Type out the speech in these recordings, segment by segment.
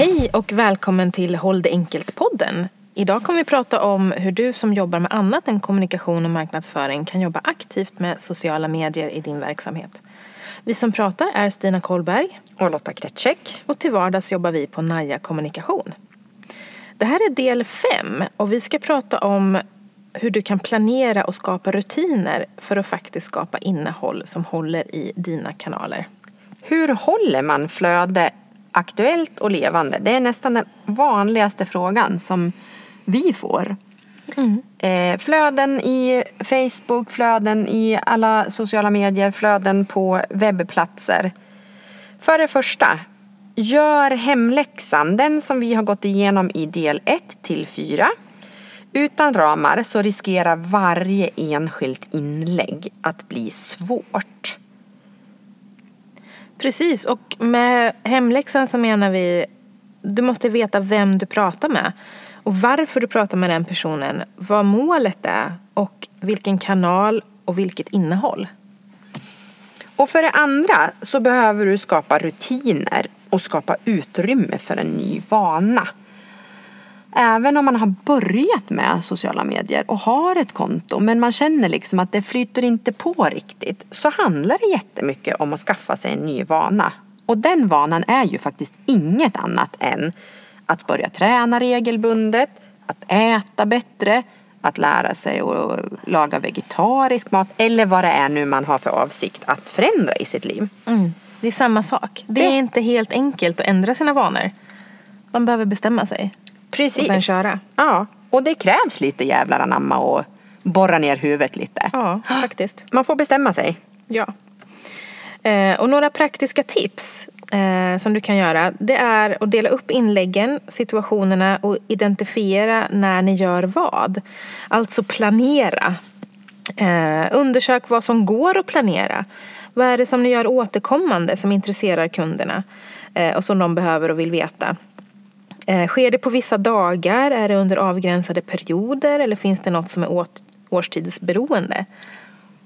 Hej och välkommen till Håll det enkelt-podden. Idag kommer vi prata om hur du som jobbar med annat än kommunikation och marknadsföring kan jobba aktivt med sociala medier i din verksamhet. Vi som pratar är Stina Kollberg Och Lotta Kretschek. och till vardags jobbar vi på Naja Kommunikation. Det här är del fem och vi ska prata om hur du kan planera och skapa rutiner för att faktiskt skapa innehåll som håller i dina kanaler. Hur håller man flöde aktuellt och levande? Det är nästan den vanligaste frågan som vi får. Eh, flöden i Facebook, flöden i alla sociala medier, flöden på webbplatser. För det första, gör hemläxan, den som vi har gått igenom i del 1 till 4. Utan ramar så riskerar varje enskilt inlägg att bli svårt. Precis, och med hemläxan så menar vi du måste veta vem du pratar med och varför du pratar med den personen, vad målet är och vilken kanal och vilket innehåll. Och för det andra så behöver du skapa rutiner och skapa utrymme för en ny vana. Även om man har börjat med sociala medier och har ett konto men man känner liksom att det flyter inte på riktigt så handlar det jättemycket om att skaffa sig en ny vana. Och den vanan är ju faktiskt inget annat än att börja träna regelbundet, att äta bättre, att lära sig att laga vegetarisk mat eller vad det är nu man har för avsikt att förändra i sitt liv. Mm. Det är samma sak. Det är inte helt enkelt att ändra sina vanor. Man behöver bestämma sig Precis. och sen köra. Ja, och det krävs lite jävlar anamma och borra ner huvudet lite. Ja, faktiskt. Man får bestämma sig. Ja. Eh, och några praktiska tips eh, som du kan göra det är att dela upp inläggen, situationerna och identifiera när ni gör vad. Alltså planera. Eh, undersök vad som går att planera. Vad är det som ni gör återkommande som intresserar kunderna eh, och som de behöver och vill veta. Eh, sker det på vissa dagar? Är det under avgränsade perioder? Eller finns det något som är årstidsberoende?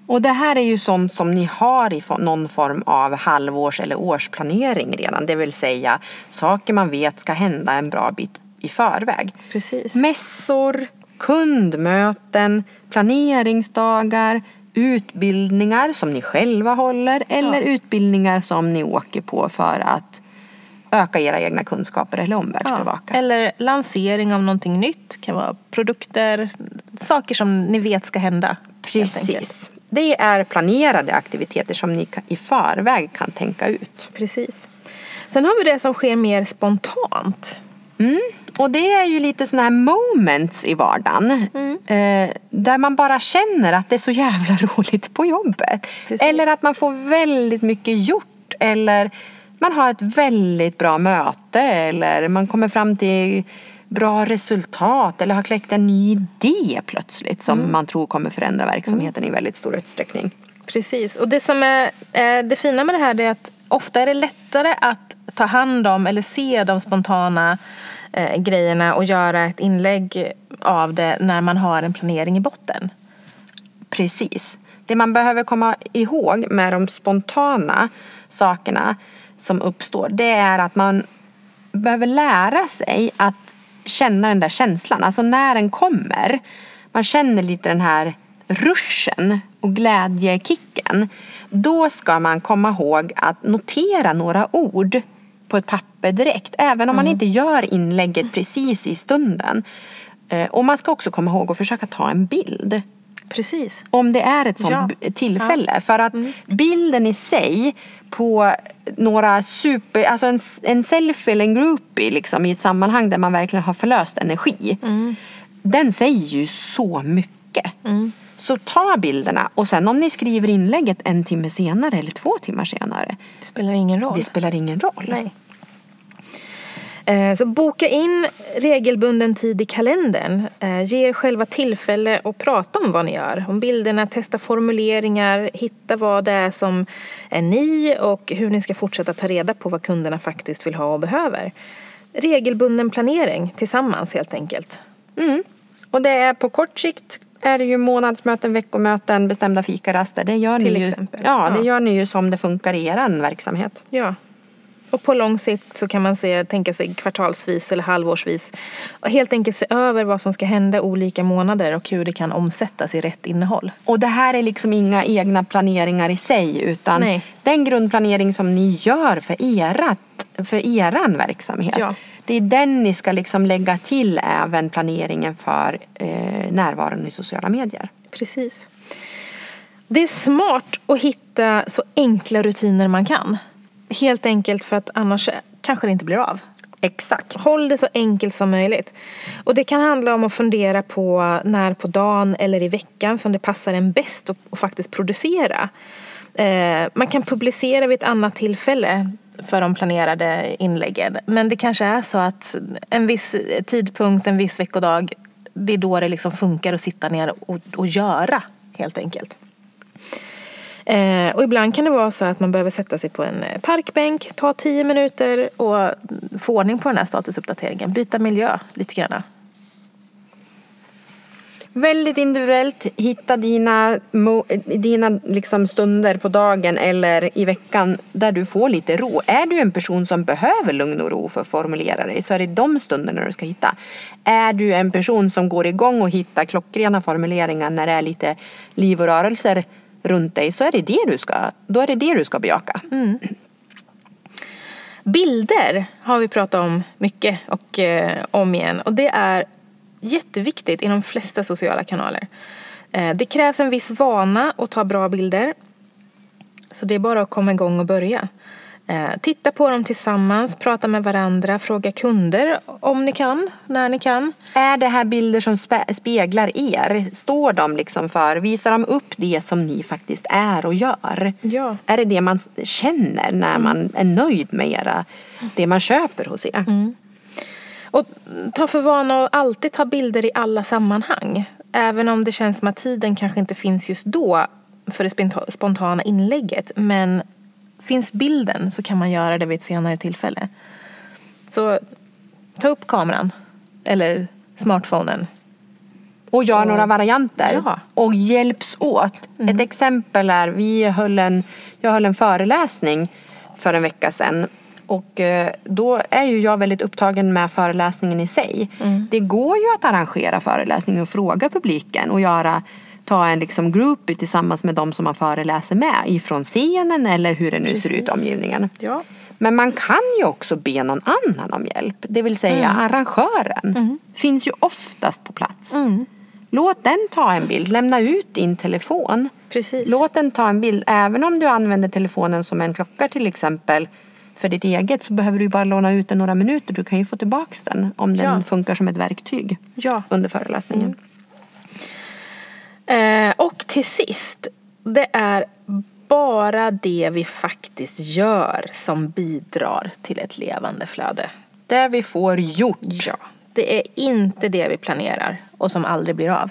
Och det här är ju sånt som ni har i någon form av halvårs eller årsplanering redan. Det vill säga saker man vet ska hända en bra bit i förväg. Precis. Mässor, kundmöten, planeringsdagar, utbildningar som ni själva håller eller Ja. utbildningar som ni åker på för att öka era egna kunskaper eller omvärldsbevaka. Eller lansering av någonting nytt. kan vara produkter, saker som ni vet ska hända. Precis. Det är planerade aktiviteter som ni i förväg kan tänka ut. Precis. Sen har vi det som sker mer spontant. Mm. Och det är ju lite sådana här moments i vardagen. Mm. Eh, där man bara känner att det är så jävla roligt på jobbet. Precis. Eller att man får väldigt mycket gjort. Eller man har ett väldigt bra möte. Eller man kommer fram till bra resultat. Eller har kläckt en ny idé plötsligt. Som Mm. man tror kommer förändra verksamheten i väldigt stor utsträckning. Precis. Och det som är eh, det fina med det här är att ofta är det lättare att ta hand om eller se de spontana eh, grejerna och göra ett inlägg av det när man har en planering i botten. Precis. Det man behöver komma ihåg med de spontana sakerna som uppstår det är att man behöver lära sig att känna den där känslan. Alltså när den kommer. Man känner lite den här ruschen och glädjekicken. Då ska man komma ihåg att notera några ord på ett papper direkt. Även om man inte gör inlägget precis i stunden. Eh, Och man ska också komma ihåg att försöka ta en bild. Precis. Om det är ett sånt Ja. tillfälle. För att Mm. bilden i sig på några super, alltså en, en selfie eller en groupie liksom i ett sammanhang där man verkligen har förlöst energi. Mm. Den säger ju så mycket. Mm. Så ta bilderna och sen om ni skriver inlägget en timme senare eller två timmar senare. Det spelar ingen roll. Det spelar ingen roll. Nej. Eh, Så boka in regelbunden tid i kalendern. Eh, Ge er själva tillfälle att prata om vad ni gör. Om bilderna, testa formuleringar, hitta vad det är som är ni och hur ni ska fortsätta ta reda på vad kunderna faktiskt vill ha och behöver. Regelbunden planering tillsammans helt enkelt. Mm. Och det är på kort sikt är det ju månadsmöten, veckomöten, bestämda fikaraster. Det gör Till ni ju, exempel. Ja, det Ja. gör ni ju som det funkar i er verksamhet. Ja. Och på lång sikt så kan man se, tänka sig kvartalsvis eller halvårsvis och helt enkelt se över vad som ska hända olika månader och hur det kan omsättas i rätt innehåll. Och det här är liksom inga egna planeringar i sig utan Nej. den grundplanering som ni gör för, erat, för eran verksamhet. Ja. Det är den ni ska liksom lägga till även planeringen för eh, närvaron i sociala medier. Precis. Det är smart att hitta så enkla rutiner man kan. Helt enkelt för att annars kanske det inte blir av. Exakt. Håll det så enkelt som möjligt. Och det kan handla om att fundera på när på dagen eller i veckan som det passar en bäst att, faktiskt producera. Eh, man kan publicera vid ett annat tillfälle för de planerade inläggen. Men det kanske är så att en viss tidpunkt, en viss veckodag, det är då det liksom funkar att sitta ner och, och göra helt enkelt. Eh, och ibland kan det vara så att man behöver sätta sig på en eh, parkbänk, ta tio minuter och få ordning på den här statusuppdateringen. Byta miljö lite grann. Väldigt individuellt. Hitta dina, dina liksom stunder på dagen eller i veckan där du får lite ro. Är du en person som behöver lugn och ro för att formulera dig så är det de stunderna du ska hitta. Är du en person som går igång och hittar klockrena formuleringar när det är lite liv och rörelser runt dig så är det det du ska, då är det det du ska bejaka. Mm. Bilder har vi pratat om mycket och eh, om igen och det är jätteviktigt i de flesta sociala kanaler. Eh, det krävs en viss vana att ta bra bilder. Så det är bara att komma igång och börja. Eh, titta på dem tillsammans, prata med varandra, fråga kunder om ni kan, när ni kan. Är det här bilder som spe- speglar er? Står de liksom för, visar de upp det som ni faktiskt är och gör? Ja. Är det det man känner när man är nöjd med era, det man köper hos er? Mm. Och ta för vana att alltid ta bilder i alla sammanhang. Även om det känns som att tiden kanske inte finns just då för det spontana inlägget. Men finns bilden så kan man göra det vid ett senare tillfälle. Så ta upp kameran eller smartphonen. Och gör Och- några varianter. Ja. Och hjälps åt. Mm. Ett exempel är, vi höll en, jag höll en föreläsning för en vecka sedan. Och eh, då är ju jag väldigt upptagen med föreläsningen i sig. Mm. Det går ju att arrangera föreläsningen och fråga publiken och göra ta en liksom groupie tillsammans med de som man föreläser med ifrån scenen eller hur det nu ser ut i Precis. omgivningen. Ja. Men man kan ju också be någon annan om hjälp. Det vill säga Mm. arrangören. Mm. Finns ju oftast på plats. Mm. Låt den ta en bild. Lämna ut din telefon. Precis. Låt den ta en bild. Även om du använder telefonen som en klocka till exempel. För ditt eget så behöver du bara låna ut den några minuter. Du kan ju få tillbaks den om den Ja. funkar som ett verktyg Ja. under föreläsningen. Mm. Eh, och till sist, det är bara det vi faktiskt gör som bidrar till ett levande flöde. Det vi får gjort. Ja. Det är inte det vi planerar och som aldrig blir av.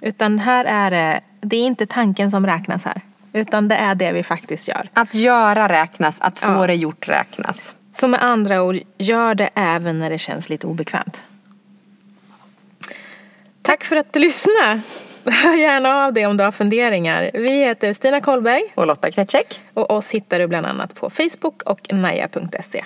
Utan här är det, det är inte tanken som räknas här. Utan det är det vi faktiskt gör. Att göra räknas, att få Ja. det gjort räknas. Så med andra ord, gör det även när det känns lite obekvämt. Tack för att du lyssnade. Hör gärna av dig om du har funderingar. Vi heter Stina Kollberg Och Lotta Kretschek. och oss hittar du bland annat på Facebook och naja.se.